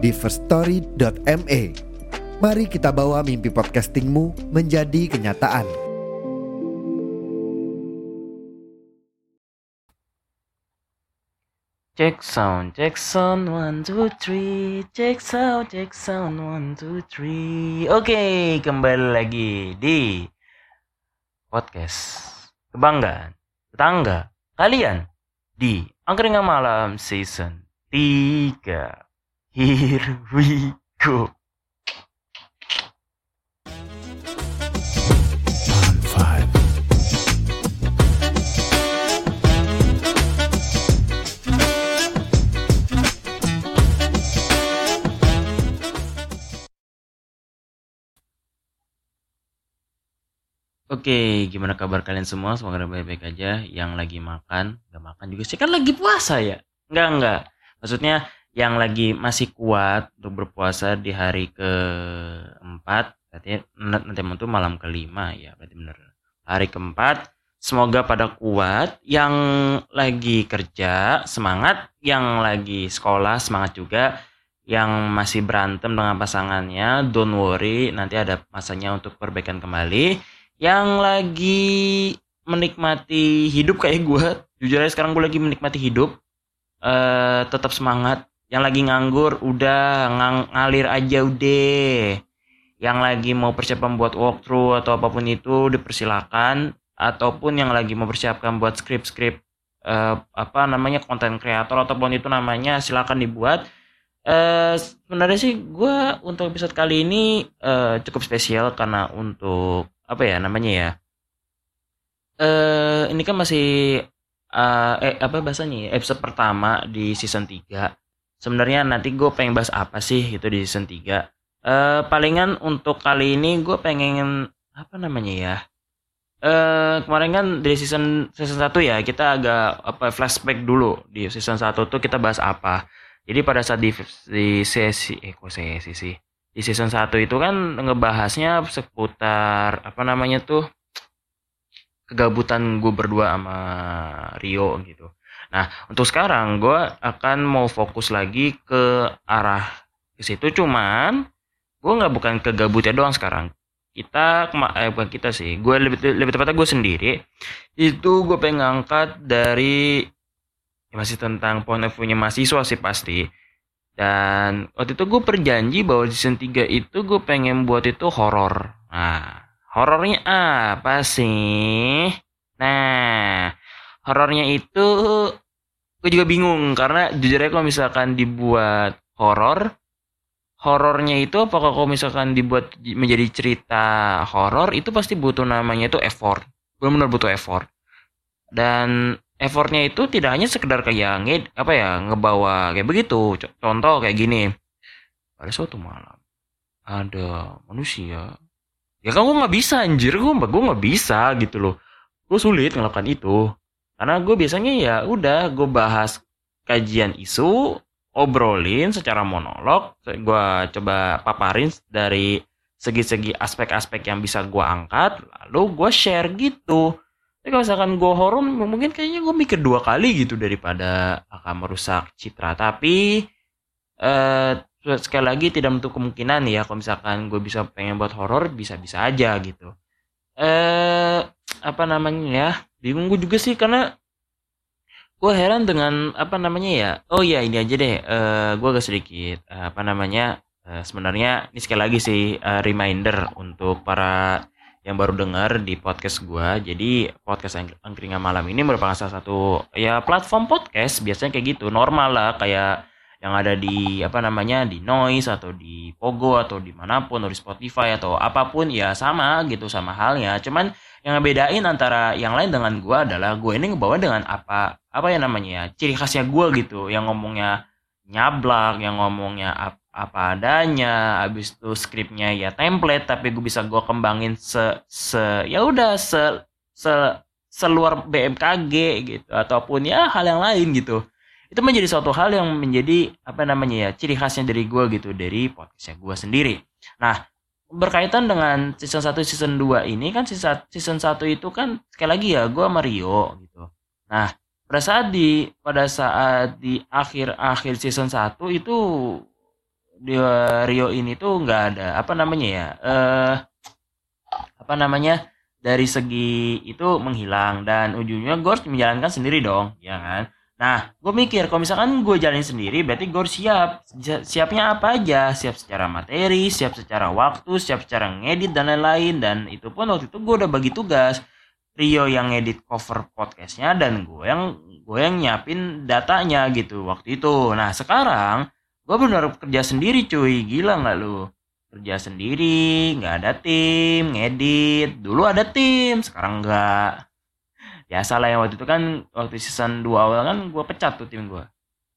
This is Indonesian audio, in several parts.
di firststory.me. Mari kita bawa mimpi podcastingmu menjadi kenyataan. Check sound, check sound, one, two, three. Check sound, check sound, one, two, three. Oke, kembali lagi di podcast kebanggaan tetangga kalian di Angkringan Malam Season 3. Here we go. Oke, gimana kabar kalian semua? Semoga baik-baik aja. Yang lagi makan, nggak makan juga sih kan lagi puasa ya? Enggak enggak. Maksudnya yang lagi masih kuat untuk berpuasa di hari keempat, berarti nanti itu malam kelima ya, berarti bener. Hari keempat, semoga pada kuat. Yang lagi kerja semangat, yang lagi sekolah semangat juga. Yang masih berantem dengan pasangannya, don't worry, nanti ada masanya untuk perbaikan kembali yang lagi menikmati hidup kayak gue jujur aja sekarang gue lagi menikmati hidup uh, tetap semangat yang lagi nganggur udah ngang ngalir aja udah. Yang lagi mau persiapan buat walkthrough atau apa pun itu dipersilakan. Ataupun yang lagi mau persiapkan buat skrip-skrip uh, apa namanya konten kreator ataupun itu namanya silakan dibuat. Uh, sebenarnya sih gue untuk episode kali ini uh, cukup spesial karena untuk apa ya namanya ya eh ini kan masih uh, eh apa bahasanya ya, episode pertama di season 3 sebenarnya nanti gue pengen bahas apa sih itu di season 3 eh palingan untuk kali ini gue pengen apa namanya ya? Eh kemarin kan di season season 1 ya kita agak apa flashback dulu. Di season 1 tuh kita bahas apa. Jadi pada saat di, di sesi eh kok sesi sih? Di season 1 itu kan ngebahasnya seputar apa namanya tuh kegabutan gue berdua sama Rio gitu. Nah untuk sekarang gue akan mau fokus lagi ke arah ke situ cuman gue nggak bukan ke gabutnya doang sekarang. Kita eh bukan kita sih, gue lebih lebih tepatnya gue sendiri itu gue pengen ngangkat dari ya masih tentang point of view-nya mahasiswa sih pasti dan waktu itu gue perjanji bahwa season 3 itu gue pengen buat itu horor. Nah, horornya apa sih? Nah, horornya itu gue juga bingung karena jujur aja kalau misalkan dibuat horor, horornya itu apakah kalau misalkan dibuat menjadi cerita horor itu pasti butuh namanya itu effort. Benar-benar butuh effort. Dan effortnya itu tidak hanya sekedar kayak nge, apa ya ngebawa kayak begitu. Contoh kayak gini. Pada suatu malam ada manusia. Ya kan gue nggak bisa anjir. Gue gue nggak bisa gitu loh. Gue sulit melakukan itu karena gue biasanya ya udah gue bahas kajian isu obrolin secara monolog gue coba paparin dari segi-segi aspek-aspek yang bisa gue angkat lalu gue share gitu. Tapi kalau misalkan gue horor mungkin kayaknya gue mikir dua kali gitu daripada akan merusak citra. Tapi eh sekali lagi tidak menutup kemungkinan ya kalau misalkan gue bisa pengen buat horor bisa-bisa aja gitu. Eh apa namanya ya bingung gue juga sih karena gue heran dengan apa namanya ya oh ya ini aja deh eh gue agak sedikit apa namanya uh, sebenarnya ini sekali lagi sih uh, reminder untuk para yang baru dengar di podcast gue. Jadi podcast Angkringan Malam ini merupakan salah satu ya platform podcast biasanya kayak gitu normal lah kayak yang ada di apa namanya di noise atau di pogo atau di mana pun atau di Spotify atau apa pun ya sama gitu sama halnya cuman yang ngebedain antara yang lain dengan gue adalah gue ini ngebawa dengan apa apa ya namanya ya ciri khasnya gue gitu. Yang ngomongnya nyablak yang ngomongnya apa adanya habis itu skripnya ya template tapi gue bisa gue kembangin se se ya udah se se seluar BMKG gitu ataupun ya hal yang lain gitu. Itu menjadi suatu hal yang menjadi apa namanya ya ciri khasnya dari gue gitu dari podcastnya gue sendiri. Nah berkaitan dengan season 1 season 2 ini kan season season 1 itu kan sekali lagi ya gue Mario gitu. Nah pada saat di pada saat di akhir akhir season 1 itu di Rio ini tuh nggak ada apa namanya ya eh apa namanya dari segi itu menghilang. Dan ujungnya gue harus menjalankan sendiri dong ya kan nah gue mikir kalau misalkan gue jalanin sendiri berarti gue harus siap. Siapnya apa aja? Siap secara materi siap secara waktu siap secara ngedit dan lain-lain. Dan itu pun waktu itu gue udah bagi tugas. Rio yang ngedit cover podcastnya dan gue yang gue yang nyiapin datanya gitu waktu itu. Nah sekarang gue benar kerja sendiri cuy. Gila nggak lu? Kerja sendiri nggak ada tim ngedit. Dulu ada tim sekarang nggak biasa lah ya waktu itu kan waktu season 2 awal kan gue pecat tuh tim gue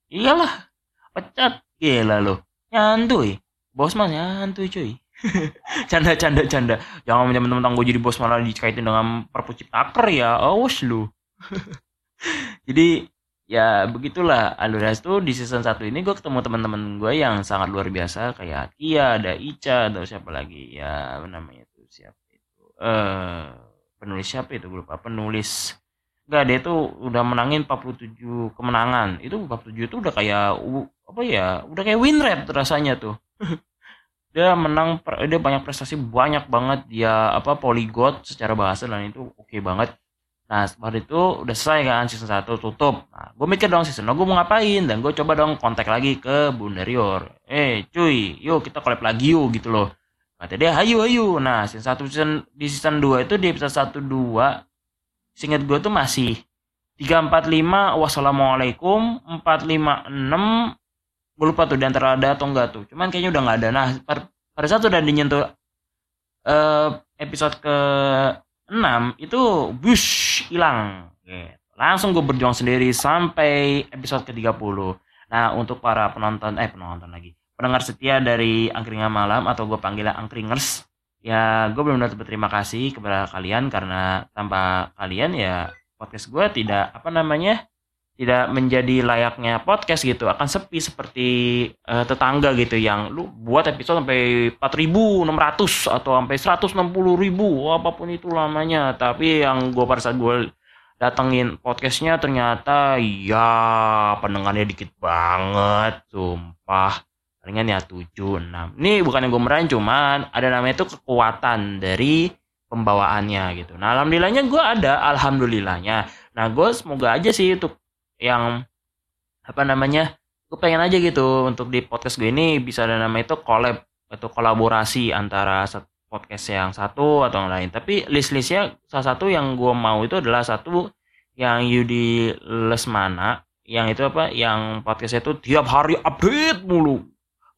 iyalah pecat. Gila lo nyantuy bos mas nyantuy cuy. Canda canda canda. Jangan temen-temen gue jadi bos malah dikaitin dengan perpu ciptaker ya. Awas lu. Jadi ya begitulah. Aluras tuh di season 1 ini gue ketemu teman-teman gue yang sangat luar biasa. Kayak Kia, ada Ica, atau siapa lagi? Ya namanya tuh? Siapa itu? Eh uh, penulis siapa itu? Gue lupa. Penulis Enggak dia tuh udah menangin 47 kemenangan itu 47 itu udah kayak apa ya udah kayak win rate rasanya tuh dia menang dia banyak prestasi banyak banget dia apa polyglot secara bahasa dan itu oke okay banget Nah, setelah itu udah selesai kan season 1 tutup. Nah, gue mikir dong season 2 gue mau ngapain dan gue coba dong kontak lagi ke Bunda Rior. Eh, cuy, yuk kita collab lagi yuk gitu loh. Kata dia, ayo ayo. Nah, season 1 season di season 2 itu di episode 1 2 singkat gue tuh masih 345 wassalamualaikum 456 gue lupa tuh di antara ada atau enggak tuh. Cuman kayaknya udah nggak ada. Nah pada saat udah dinyentuh uh, episode ke 6 itu bus hilang. Gitu. langsung gue berjuang sendiri sampai episode ke-30 nah untuk para penonton eh penonton lagi. Pendengar setia dari angkringan malam atau gue panggilnya angkringers ya gue benar-benar berterima kasih kepada kalian karena tanpa kalian ya podcast gue tidak apa namanya tidak menjadi layaknya podcast gitu. Akan sepi seperti uh, tetangga gitu yang lu buat episode sampai 4600 atau sampai 160 ribu apa pun itu lamanya tapi yang gue pada saat gue datengin podcastnya ternyata ya pendengarnya dikit banget sumpah palingan ya 7 6 ini bukan yang gue merain cuman ada namanya itu kekuatan dari pembawaannya gitu. Nah alhamdulillahnya gue ada alhamdulillahnya. Nah gue semoga aja sih untuk yang apa namanya gue pengen aja gitu untuk di podcast gue ini bisa ada nama itu collab atau kolaborasi antara podcast yang satu atau yang lain. Tapi list-listnya salah satu yang gue mau itu adalah satu yang Yudi Lesmana yang itu apa yang podcastnya itu tiap hari update mulu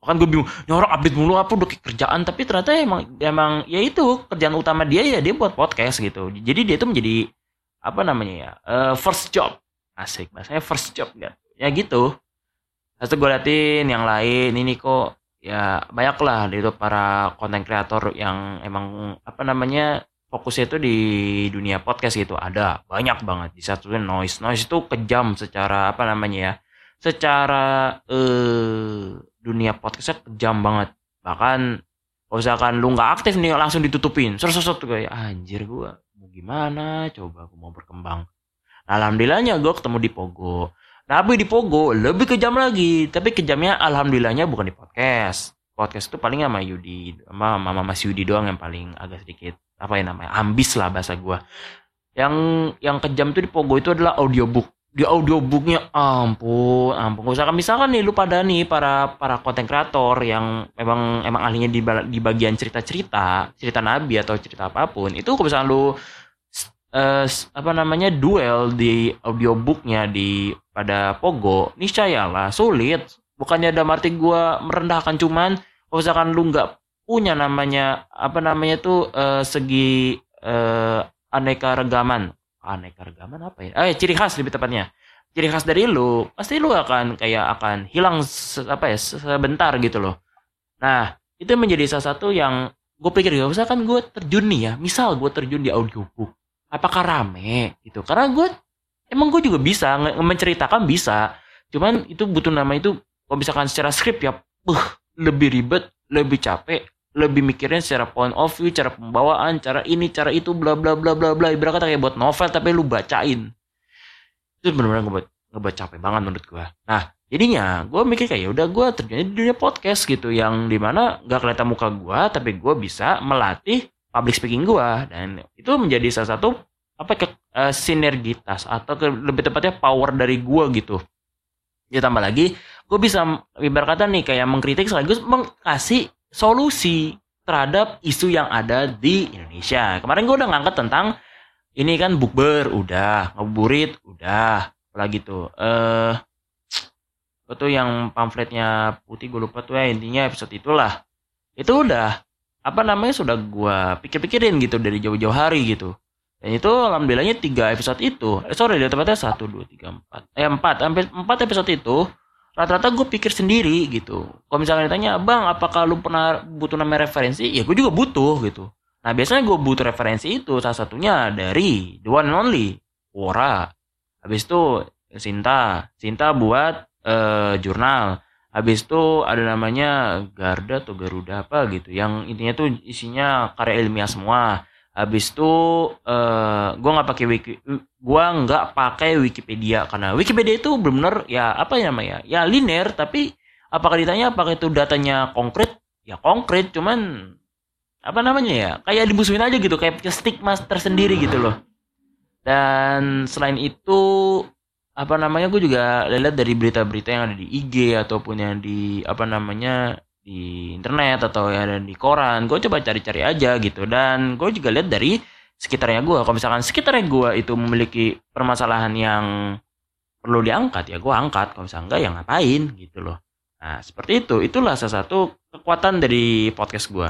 kan gue bingung nyorok update mulu apa udah kerjaan. Tapi ternyata emang emang ya itu kerjaan utama dia ya dia buat podcast gitu. Jadi dia itu menjadi apa namanya ya uh, first job. Asik bahasanya first job kan ya gitu. Terus gue liatin yang lain ini kok ya banyak lah itu para konten kreator yang emang apa namanya fokusnya itu di dunia podcast gitu. Ada banyak banget. Di satu noise. Noise itu kejam secara apa namanya ya secara eh dunia podcastnya kejam banget. Bahkan kalau misalkan lu nggak aktif nih langsung ditutupin. Serus tuh kayak anjir gue mau gimana? Coba aku mau berkembang. Alhamdulillahnya gue ketemu di Pogo. Tapi di Pogo lebih kejam lagi. Tapi kejamnya alhamdulillahnya bukan di podcast. Podcast itu paling sama Yudi sama mama Mas Yudi doang yang paling agak sedikit apa ya namanya ambis lah bahasa gue yang yang kejam itu di Pogo itu adalah audiobook di audiobooknya ampun ampun. Misalkan misalkan nih lu pada nih para para konten kreator yang memang emang ahlinya di, di bagian cerita cerita cerita nabi atau cerita apa pun itu kalau misalkan lu uh, apa namanya duel di audiobooknya di pada Pogo niscayalah sulit. Bukannya ada arti gue merendahkan cuman kalau misalkan lu nggak punya namanya apa namanya tuh uh, segi uh, aneka regaman aneka regaman apa ya? Eh ciri khas lebih tepatnya. Ciri khas dari lu pasti lu akan kayak akan hilang se, apa ya sebentar gitu loh. Nah, itu menjadi salah satu yang gue pikir ya, misalkan gue terjun nih ya, misal gue terjun di audiobook, apakah rame gitu? Karena gue emang gue juga bisa menceritakan bisa, cuman itu butuh nama itu kalau misalkan secara skrip ya, uh, lebih ribet, lebih capek, lebih mikirin secara point of view, cara pembawaan, cara ini, cara itu, bla bla bla bla bla. Ibarat kata kayak buat novel tapi lu bacain. Itu benar-benar ngebuat ngebuat capek banget menurut gua. Nah, jadinya gue mikir kayak ya udah gue terjun di dunia podcast gitu yang di mana nggak kelihatan muka gua tapi gue bisa melatih public speaking gua dan itu menjadi salah satu apa ke eh, sinergitas atau ke- lebih tepatnya power dari gua gitu. Ditambah lagi gue bisa ibarat kata nih kayak mengkritik sekaligus mengkasih solusi terhadap isu yang ada di Indonesia. Kemarin gue udah ngangkat tentang ini kan bukber udah, ngabuburit udah, apalagi tuh eh itu yang pamfletnya putih gue lupa tuh ya intinya episode itulah. Itu udah apa namanya sudah gua pikir-pikirin gitu dari jauh-jauh hari gitu. Dan itu alhamdulillahnya tiga episode itu, eh, sorry dia tepatnya satu dua tiga empat, eh empat, hampir empat episode itu rata-rata gue pikir sendiri gitu. Kalau misalnya ditanya, bang, apakah lu pernah butuh namanya referensi? Ya gue juga butuh gitu. Nah biasanya gue butuh referensi itu salah satunya dari the one and only Wora. Habis itu Sinta, Sinta buat eh, jurnal. Habis itu ada namanya Garda atau Garuda apa gitu, yang intinya tuh isinya karya ilmiah semua. Habis itu eh gue nggak pakai wiki, gua nggak pakai Wikipedia. Karena Wikipedia itu benar-benar ya apa ya namanya ya linear. Tapi apakah ditanya apakah itu datanya konkret? Ya konkret. Cuman apa namanya ya kayak dimusuhin aja gitu. Kayak stigma tersendiri gitu loh. Dan selain itu apa namanya gue juga lihat dari berita-berita yang ada di IG ataupun yang di apa namanya di internet atau yang ada di koran gue coba cari-cari aja gitu. Dan gue juga lihat dari sekitarnya gue kalau misalkan sekitarnya gue itu memiliki permasalahan yang perlu diangkat ya gue angkat. Kalau misalnya enggak ya ngapain gitu loh. Nah seperti itu. Itulah salah satu kekuatan dari podcast gue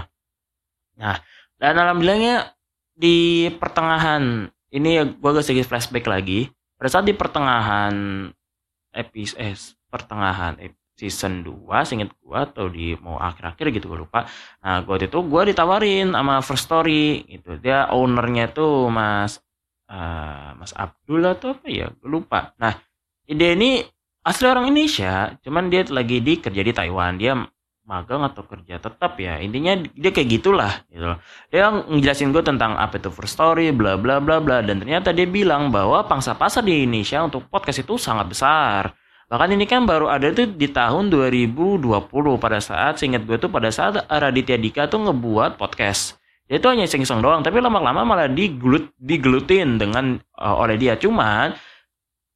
nah dan alhamdulillahnya di pertengahan ini gue agak sedikit flashback lagi. Pada saat di pertengahan episode eh, pertengahan ep- season 2 seinget gue atau di mau akhir-akhir gitu gue lupa. Nah gue itu gue ditawarin sama First Story gitu. Dia ownernya tuh Mas eh, Mas Abdul atau apa ya? Gue lupa. Nah ide ini asli orang Indonesia cuman dia lagi di kerja di Taiwan. Dia magang atau kerja tetap ya. Intinya dia kayak gitulah gitu loh. dia ngejelasin gue tentang apa itu first story bla bla bla bla. Dan ternyata dia bilang bahwa pangsa pasar di Indonesia untuk podcast itu sangat besar bahkan ini kan baru ada tuh di tahun 2020 pada saat seingat gue tuh pada saat Raditya Dika tuh ngebuat podcast. Dia itu hanya iseng-iseng doang tapi lama-lama malah digelut digelutin dengan uh, oleh dia. Cuman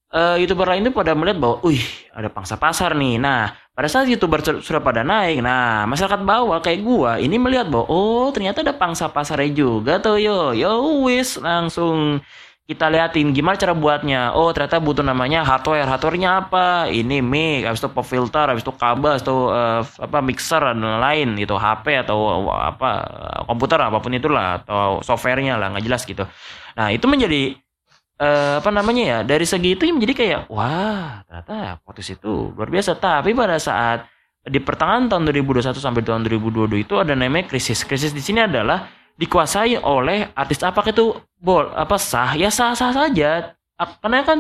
eh youtuber lain itu pada melihat bahwa, wih ada pangsa pasar nih. Nah, pada saat youtuber su- sudah pada naik, nah masyarakat bawah kayak gua ini melihat bahwa, oh ternyata ada pangsa pasarnya juga tuh. Yo, yo wis langsung kita liatin gimana cara buatnya. Oh ternyata butuh namanya hardware, hardwarenya apa? Ini mic, habis itu pop filter, habis itu kabel, habis itu eh, apa mixer dan lain-lain gitu, HP atau apa komputer apa pun itulah atau softwarenya lah nggak jelas gitu. Nah itu menjadi eh, apa namanya ya dari segi itu menjadi kayak wah ternyata podcast itu luar biasa tapi pada saat di pertengahan tahun 2021 sampai tahun 2022 itu ada namanya krisis krisis di sini adalah dikuasai oleh artis apakah itu bol apa sah ya sah sah saja karena kan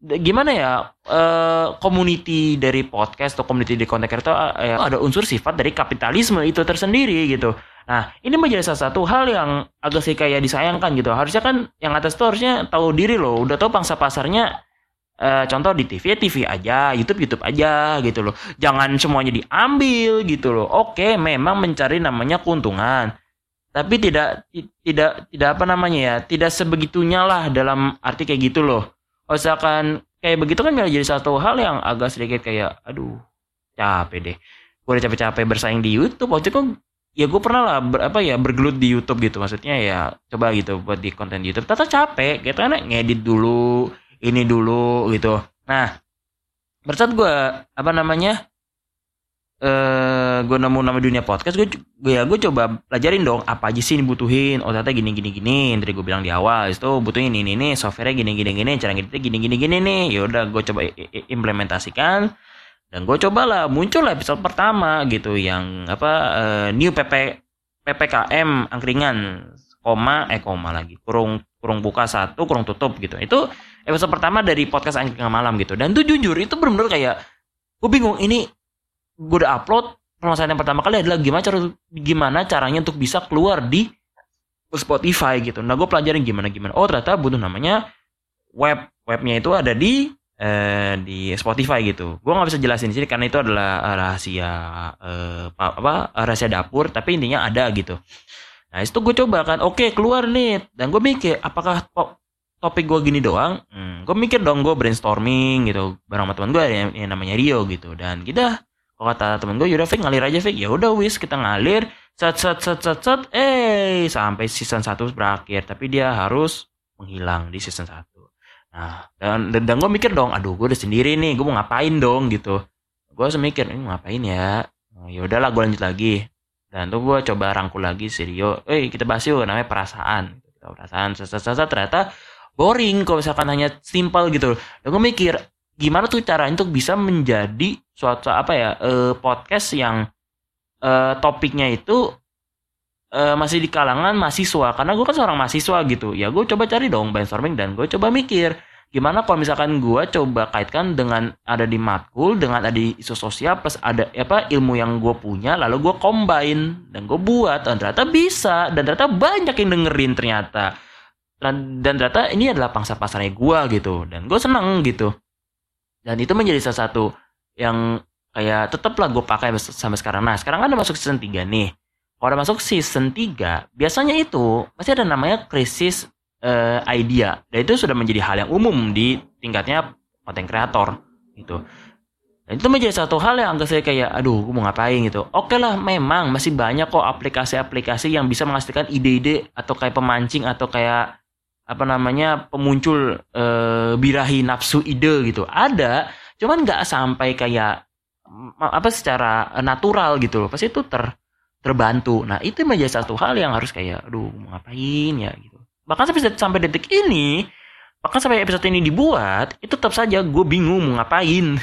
gimana ya eh, community dari podcast atau community di content creator eh, ada unsur sifat dari kapitalisme itu tersendiri gitu Nah, ini menjadi salah satu hal yang agak sih kayak disayangkan gitu. Harusnya kan yang atas itu harusnya tahu diri loh, udah tahu pangsa pasarnya eh, contoh di TV ya TV aja, YouTube YouTube aja gitu loh. Jangan semuanya diambil gitu loh. Oke, memang mencari namanya keuntungan. Tapi tidak ti- tidak tidak apa namanya ya, tidak sebegitunya lah dalam arti kayak gitu loh. Kalau Misalkan kayak begitu kan jadi satu hal yang agak sedikit kayak aduh, capek deh. Gue udah capek-capek bersaing di YouTube. Waktu itu kan ya gue pernah lah ber, apa ya bergelut di YouTube gitu maksudnya ya coba gitu buat di konten YouTube tata capek gitu kan ngedit dulu ini dulu gitu nah saat gue apa namanya eh gue nemu nama dunia podcast gue ya gue coba pelajarin dong apa aja sih yang dibutuhin oh ternyata gini gini gini tadi gue bilang di awal itu butuhin ini ini ini softwarenya gini gini gini cara ngeditnya gini gini gini nih ya udah gue coba implementasikan dan gue cobalah muncul episode pertama gitu yang apa uh, new pp ppkm angkringan koma eh koma lagi kurung kurung buka satu kurung tutup gitu. Itu episode pertama dari podcast angkringan malam gitu dan tuh jujur itu benar-benar kayak gue bingung ini gue udah upload permasalahan yang pertama kali adalah gimana cara gimana caranya untuk bisa keluar di Spotify gitu nah gue pelajarin gimana gimana oh ternyata butuh namanya web webnya itu ada di eh, di Spotify gitu. Gue nggak bisa jelasin di sini karena itu adalah rahasia eh, apa rahasia dapur, tapi intinya ada gitu. Nah itu gue coba kan, oke keluar nih, dan gue mikir apakah topik gue gini doang? Hmm, gue mikir dong gue brainstorming gitu bareng teman gue yang, yang namanya Rio gitu, dan kita kalau kata temen gue yaudah Fik ngalir aja Fik ya udah wis kita ngalir set set set set set eh sampai season 1 berakhir tapi dia harus menghilang di season 1 Nah, dan, dan, dan gue mikir dong, aduh gue udah sendiri nih, gue mau ngapain dong gitu. Gue harus mikir, ini ngapain ya? Oh, ya udahlah gue lanjut lagi. Dan tuh gue coba rangkul lagi si Rio, eh kita bahas yuk namanya perasaan. Perasaan, sesa ternyata boring kalau misalkan hanya simpel gitu. Dan gue mikir, gimana tuh caranya untuk bisa menjadi suatu apa ya eh, podcast yang eh, topiknya itu uh, masih di kalangan mahasiswa. Karena gue kan seorang mahasiswa gitu. Ya gue coba cari dong brainstorming dan gue coba mikir gimana kalau misalkan gue coba kaitkan dengan ada di matkul dengan ada di isu sosial plus ada apa ilmu yang gue punya lalu gue combine dan gue buat. Dan ternyata bisa. Dan ternyata banyak yang dengerin ternyata. Dan, dan ternyata ini adalah pangsa pasarnya gue gitu. Dan gue seneng gitu dan itu menjadi salah satu yang kayak tetaplah gue pakai sampai sekarang nah sekarang kan udah masuk season 3 nih kalau masuk season 3, biasanya itu masih ada namanya krisis uh, idea. Dan itu sudah menjadi hal yang umum di tingkatnya konten kreator gitu. Dan itu menjadi satu hal yang agak saya kayak, aduh, gue mau ngapain gitu. Oke lah, memang masih banyak kok aplikasi-aplikasi yang bisa menghasilkan ide-ide atau kayak pemancing atau kayak apa namanya pemuncul uh, birahi nafsu ide gitu. Ada, cuman nggak sampai kayak apa secara natural gitu loh. Pasti itu ter terbantu. Nah itu menjadi satu hal yang harus kayak, aduh mau ngapain ya gitu. Bahkan sampai sampai detik ini, bahkan sampai episode ini dibuat, itu tetap saja gue bingung mau ngapain.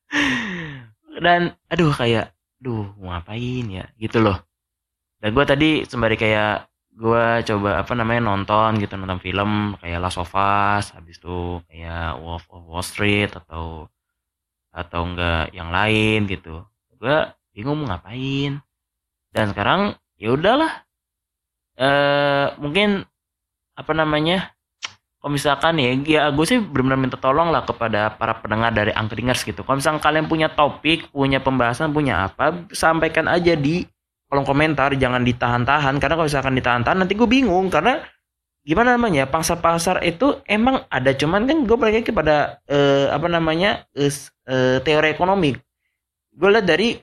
Dan aduh kayak, aduh mau ngapain ya gitu loh. Dan gue tadi sembari kayak gue coba apa namanya nonton gitu nonton film kayak Last of Us habis itu kayak Wolf of Wall Street atau atau enggak yang lain gitu. Gue bingung mau ngapain. Dan sekarang ya udahlah. Eh mungkin apa namanya kalau misalkan ya, ya gue sih benar-benar minta tolong lah kepada para pendengar dari Angkringers gitu. Kalau misalkan kalian punya topik, punya pembahasan, punya apa, sampaikan aja di kolom komentar, jangan ditahan-tahan. Karena kalau misalkan ditahan-tahan nanti gue bingung. Karena gimana namanya, pangsa pasar itu emang ada. Cuman kan gue balik kepada eh, apa namanya, eh, teori ekonomi. Gue lihat dari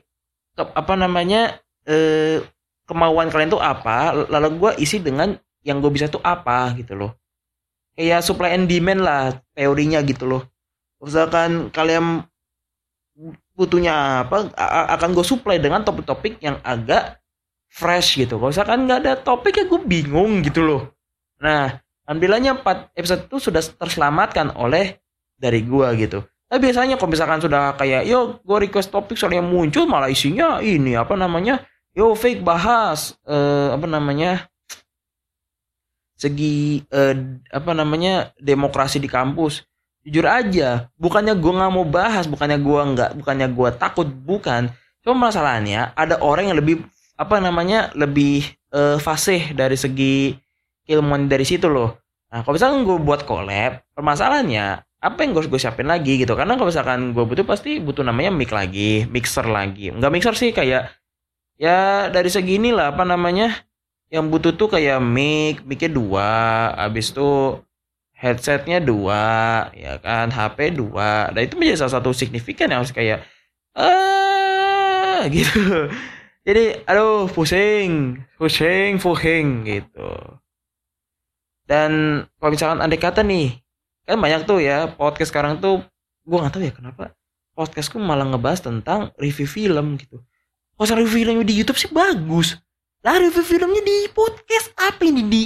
apa namanya eh, kemauan kalian tuh apa lalu gue isi dengan yang gue bisa tuh apa gitu loh kayak supply and demand lah teorinya gitu loh misalkan kalian butuhnya apa akan gue supply dengan topik-topik yang agak fresh gitu. Kalau misalkan nggak ada topik ya gue bingung gitu loh. Nah alhamdulillahnya 4 episode itu sudah terselamatkan oleh dari gue gitu. Tapi biasanya kalau misalkan sudah kayak yo gue request topik soalnya muncul malah isinya ini apa namanya yo fake bahas uh, apa namanya segi uh, apa namanya demokrasi di kampus jujur aja bukannya gue nggak mau bahas bukannya gue nggak bukannya gue takut bukan. Cuma masalahnya ada orang yang lebih apa namanya lebih uh, fasih dari segi ilmuwan dari situ loh. Nah kalau misalkan gue buat collab permasalahannya apa yang gue gue siapin lagi gitu? Karena kalau misalkan gue butuh pasti butuh namanya mic lagi mixer lagi. Nggak mixer sih kayak ya dari segini lah apa namanya yang butuh tuh kayak mic micnya dua habis itu headsetnya dua ya kan? HP dua. Dan itu menjadi salah satu signifikan yang harus kayak ah gitu. Jadi aduh pusing pusing pusing gitu. Dan kalau misalkan andai kata nih kan banyak tuh ya podcast sekarang tuh gue nggak tahu ya kenapa podcastku malah ngebahas tentang review film gitu. Kalau review filmnya di YouTube sih bagus? Lah review filmnya di podcast apa ini di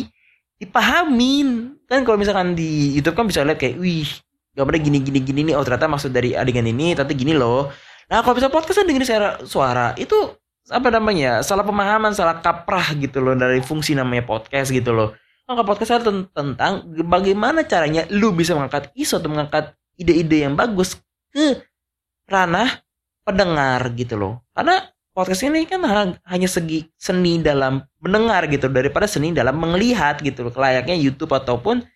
dipahamin kan kalau misalkan di YouTube kan bisa lihat kayak wih gambarnya gini gini gini nih oh ternyata maksud dari adegan ini tapi gini loh Nah kalau bisa podcast kan dengerin suara, suara itu apa namanya salah pemahaman salah kaprah gitu loh dari fungsi namanya podcast gitu loh. Maka podcast adalah tentang bagaimana caranya lu bisa mengangkat isu atau mengangkat ide-ide yang bagus ke ranah pendengar gitu loh. Karena podcast ini kan hanya segi seni dalam mendengar gitu daripada seni dalam melihat gitu loh. Layaknya YouTube ataupun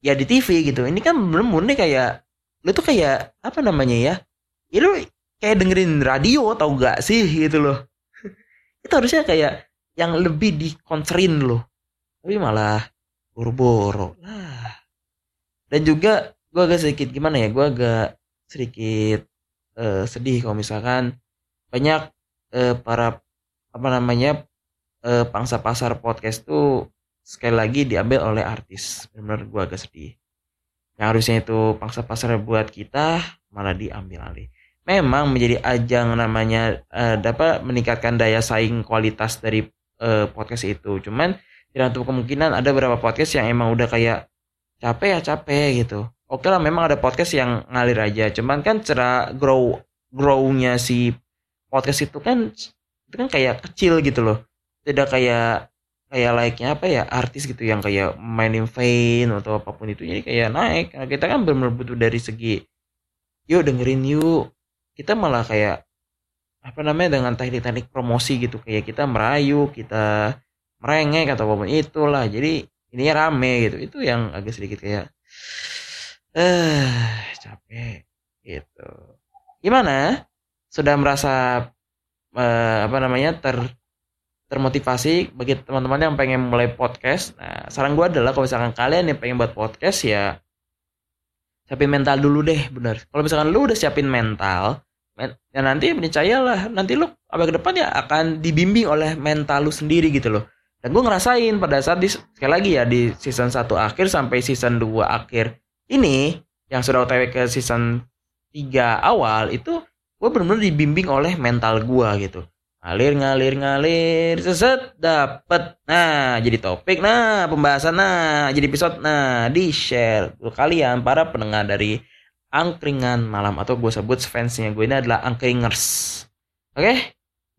ya di TV gitu. Ini kan belum murni kayak lu tuh kayak apa namanya ya? Ya lu kayak dengerin radio tau gak sih gitu loh. Itu harusnya kayak yang lebih dikonserin loh. Tapi malah boro-boro lah. Dan juga gue agak sedikit gimana ya? Gue agak sedikit uh, sedih kalau misalkan banyak uh, para apa namanya uh, pangsa pasar podcast tuh sekali lagi diambil oleh artis. Benar gue agak sedih. Yang harusnya itu pangsa pasar buat kita malah diambil alih. Memang menjadi ajang namanya uh, dapat meningkatkan daya saing kualitas dari uh, podcast itu. Cuman tidak untuk kemungkinan ada beberapa podcast yang emang udah kayak capek ya capek gitu. Oke lah memang ada podcast yang ngalir aja. Cuman kan cara grow grownya si podcast itu kan itu kan kayak kecil gitu loh tidak kayak kayak layaknya apa ya artis gitu yang kayak mainin vain atau apa pun itu. Jadi kayak naik. Nah, kita kan benar butuh dari segi yuk dengerin yuk. Kita malah kayak apa namanya dengan teknik-teknik promosi gitu. Kayak kita merayu kita merengek atau apa pun itulah. Jadi ini rame gitu. Itu yang agak sedikit kayak eh capek. Gitu. Gimana? Sudah merasa uh, apa namanya ter termotivasi bagi teman-teman yang pengen mulai podcast. Nah, saran gue adalah kalau misalkan kalian yang pengen buat podcast ya siapin mental dulu deh, bener. Kalau misalkan lu udah siapin mental, men ya nanti percayalah nanti lu abis ke depan ya akan dibimbing oleh mental lu sendiri gitu loh. Dan gue ngerasain pada saat di sekali lagi ya di season 1 akhir sampai season 2 akhir ini yang sudah OTW ke season 3 awal itu gue benar-benar dibimbing oleh mental gue gitu ngalir ngalir ngalir. Seset dapet. Nah jadi topik. Nah pembahasan. Nah jadi episode. Nah di share untuk kalian para pendengar dari angkringan malam atau gue sebut fansnya gue ini adalah angkringers. Oke? Okay?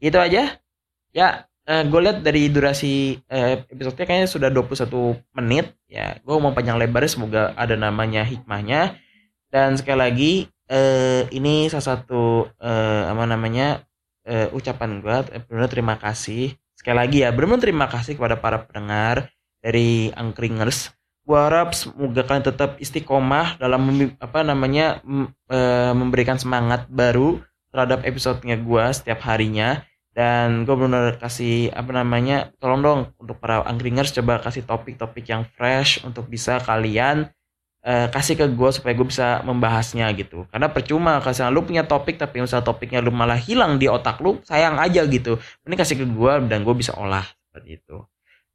itu aja. Ya eh, gue lihat dari durasi eh, episodenya kayaknya sudah 21 menit. Ya gue mau panjang lebar. Semoga ada namanya hikmahnya. Dan sekali lagi uh, ini salah satu uh, apa namanya uh, ucapan gue benar terima kasih. Sekali lagi ya benar terima kasih kepada para pendengar dari Angkringers. Gue harap semoga kalian tetap istiqomah dalam apa namanya uh, memberikan semangat baru terhadap episodenya gue setiap harinya. Dan gue benar kasih apa namanya tolong dong untuk para angkringers coba kasih topik-topik yang fresh untuk bisa kalian uh, kasih ke gue supaya gue bisa membahasnya gitu. Karena percuma kalau lu punya topik tapi misalnya topiknya lu malah hilang di otak lu sayang aja gitu. Ini kasih ke gue dan gue bisa olah seperti itu.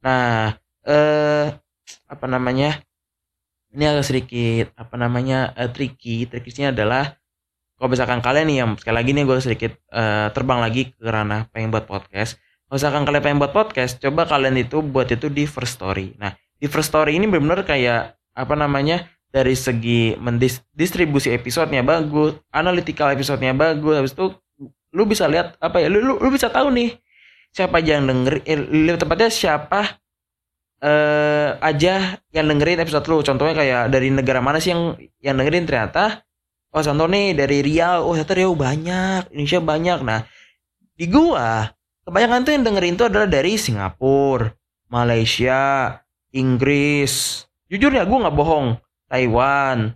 Nah eh apa namanya ini agak sedikit apa namanya uh, tricky. Trikisnya adalah kalau misalkan kalian nih yang sekali lagi nih gue sedikit uh, terbang lagi ke ranah pengen buat podcast. Kalau misalkan kalian pengen buat podcast coba kalian itu buat itu di first story. Nah di first story ini benar-benar kayak apa namanya dari segi mendistribusi episodenya bagus, analytical episodenya bagus, habis itu lu bisa lihat apa ya, lu, lu, lu bisa tahu nih siapa aja yang denger, eh, tepatnya siapa eh aja yang dengerin episode lu. Contohnya kayak dari negara mana sih yang yang dengerin ternyata oh contoh nih dari Riau, oh ternyata Riau banyak, Indonesia banyak. Nah, di gua kebanyakan tuh yang dengerin itu adalah dari Singapura, Malaysia, Inggris. Jujur ya, nggak bohong Taiwan.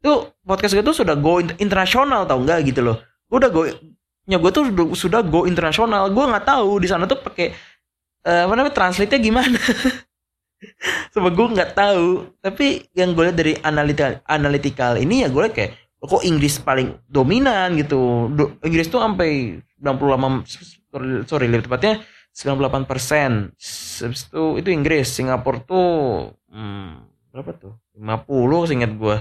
Itu podcast gue tuh sudah go internasional tau nggak gitu loh. Gue udah go nya gue tuh sudah go internasional. Gue nggak tahu di sana tuh pakai uh, apa namanya translate nya gimana. Sebab gue nggak tahu. Tapi yang gue lihat dari analytical analytical ini ya gue lihat kayak kok Inggris paling dominan gitu. Do, Inggris tuh sampai 98 sorry lebih tepatnya 98 persen. Itu itu Inggris. Singapura tuh hmm, berapa tuh? 50 seingat gue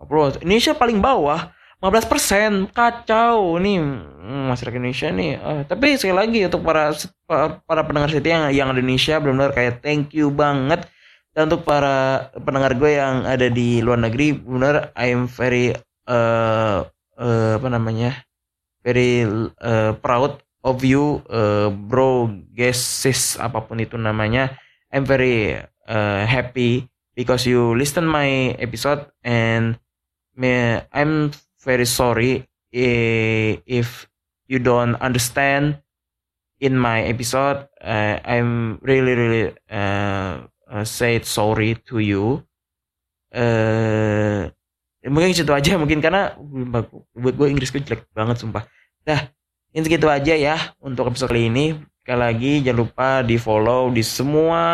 50 Indonesia paling bawah 15 persen. Kacau. Nih hmm, masyarakat Indonesia nih. Uh, tapi sekali lagi untuk para para pendengar siti yang yang Indonesia benar-benar kayak thank you banget. Dan untuk para pendengar gue yang ada di luar negeri benar I am very uh, uh, apa namanya very uh, proud of you uh, bro guys sis apa pun itu namanya. I'm very uh, happy because you listen my episode and me I'm very sorry if you don't understand in my episode. Uh, I'm really really uh, uh, say sorry to you. Uh, mungkin situ aja mungkin karena buat gue Inggris gue jelek banget sumpah. Dah ini segitu aja ya untuk episode kali ini sekali lagi jangan lupa di follow di semua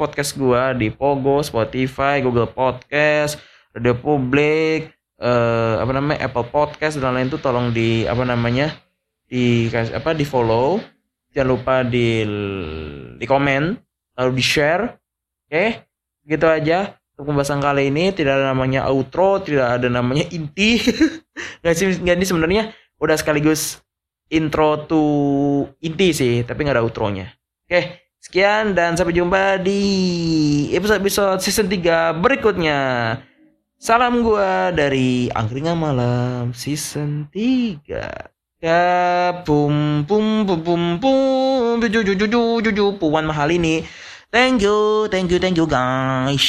podcast gue di Pogo Spotify Google Podcast Radio Publik uh, apa namanya Apple Podcast dan lain itu tolong di apa namanya di apa di follow jangan lupa di di komen lalu di share oke okay? gitu aja untuk pembahasan kali ini. Tidak ada namanya outro tidak ada namanya inti. Nggak sih nggak ini sebenarnya udah sekaligus intro to inti sih tapi nggak ada outronya. Oke sekian dan sampai jumpa di episode-episode season 3 berikutnya. Salam gua dari angkringan malam season 3 ya bum bum bum bum bum juju juju juju puan mahal ini. Thank you thank you thank you guys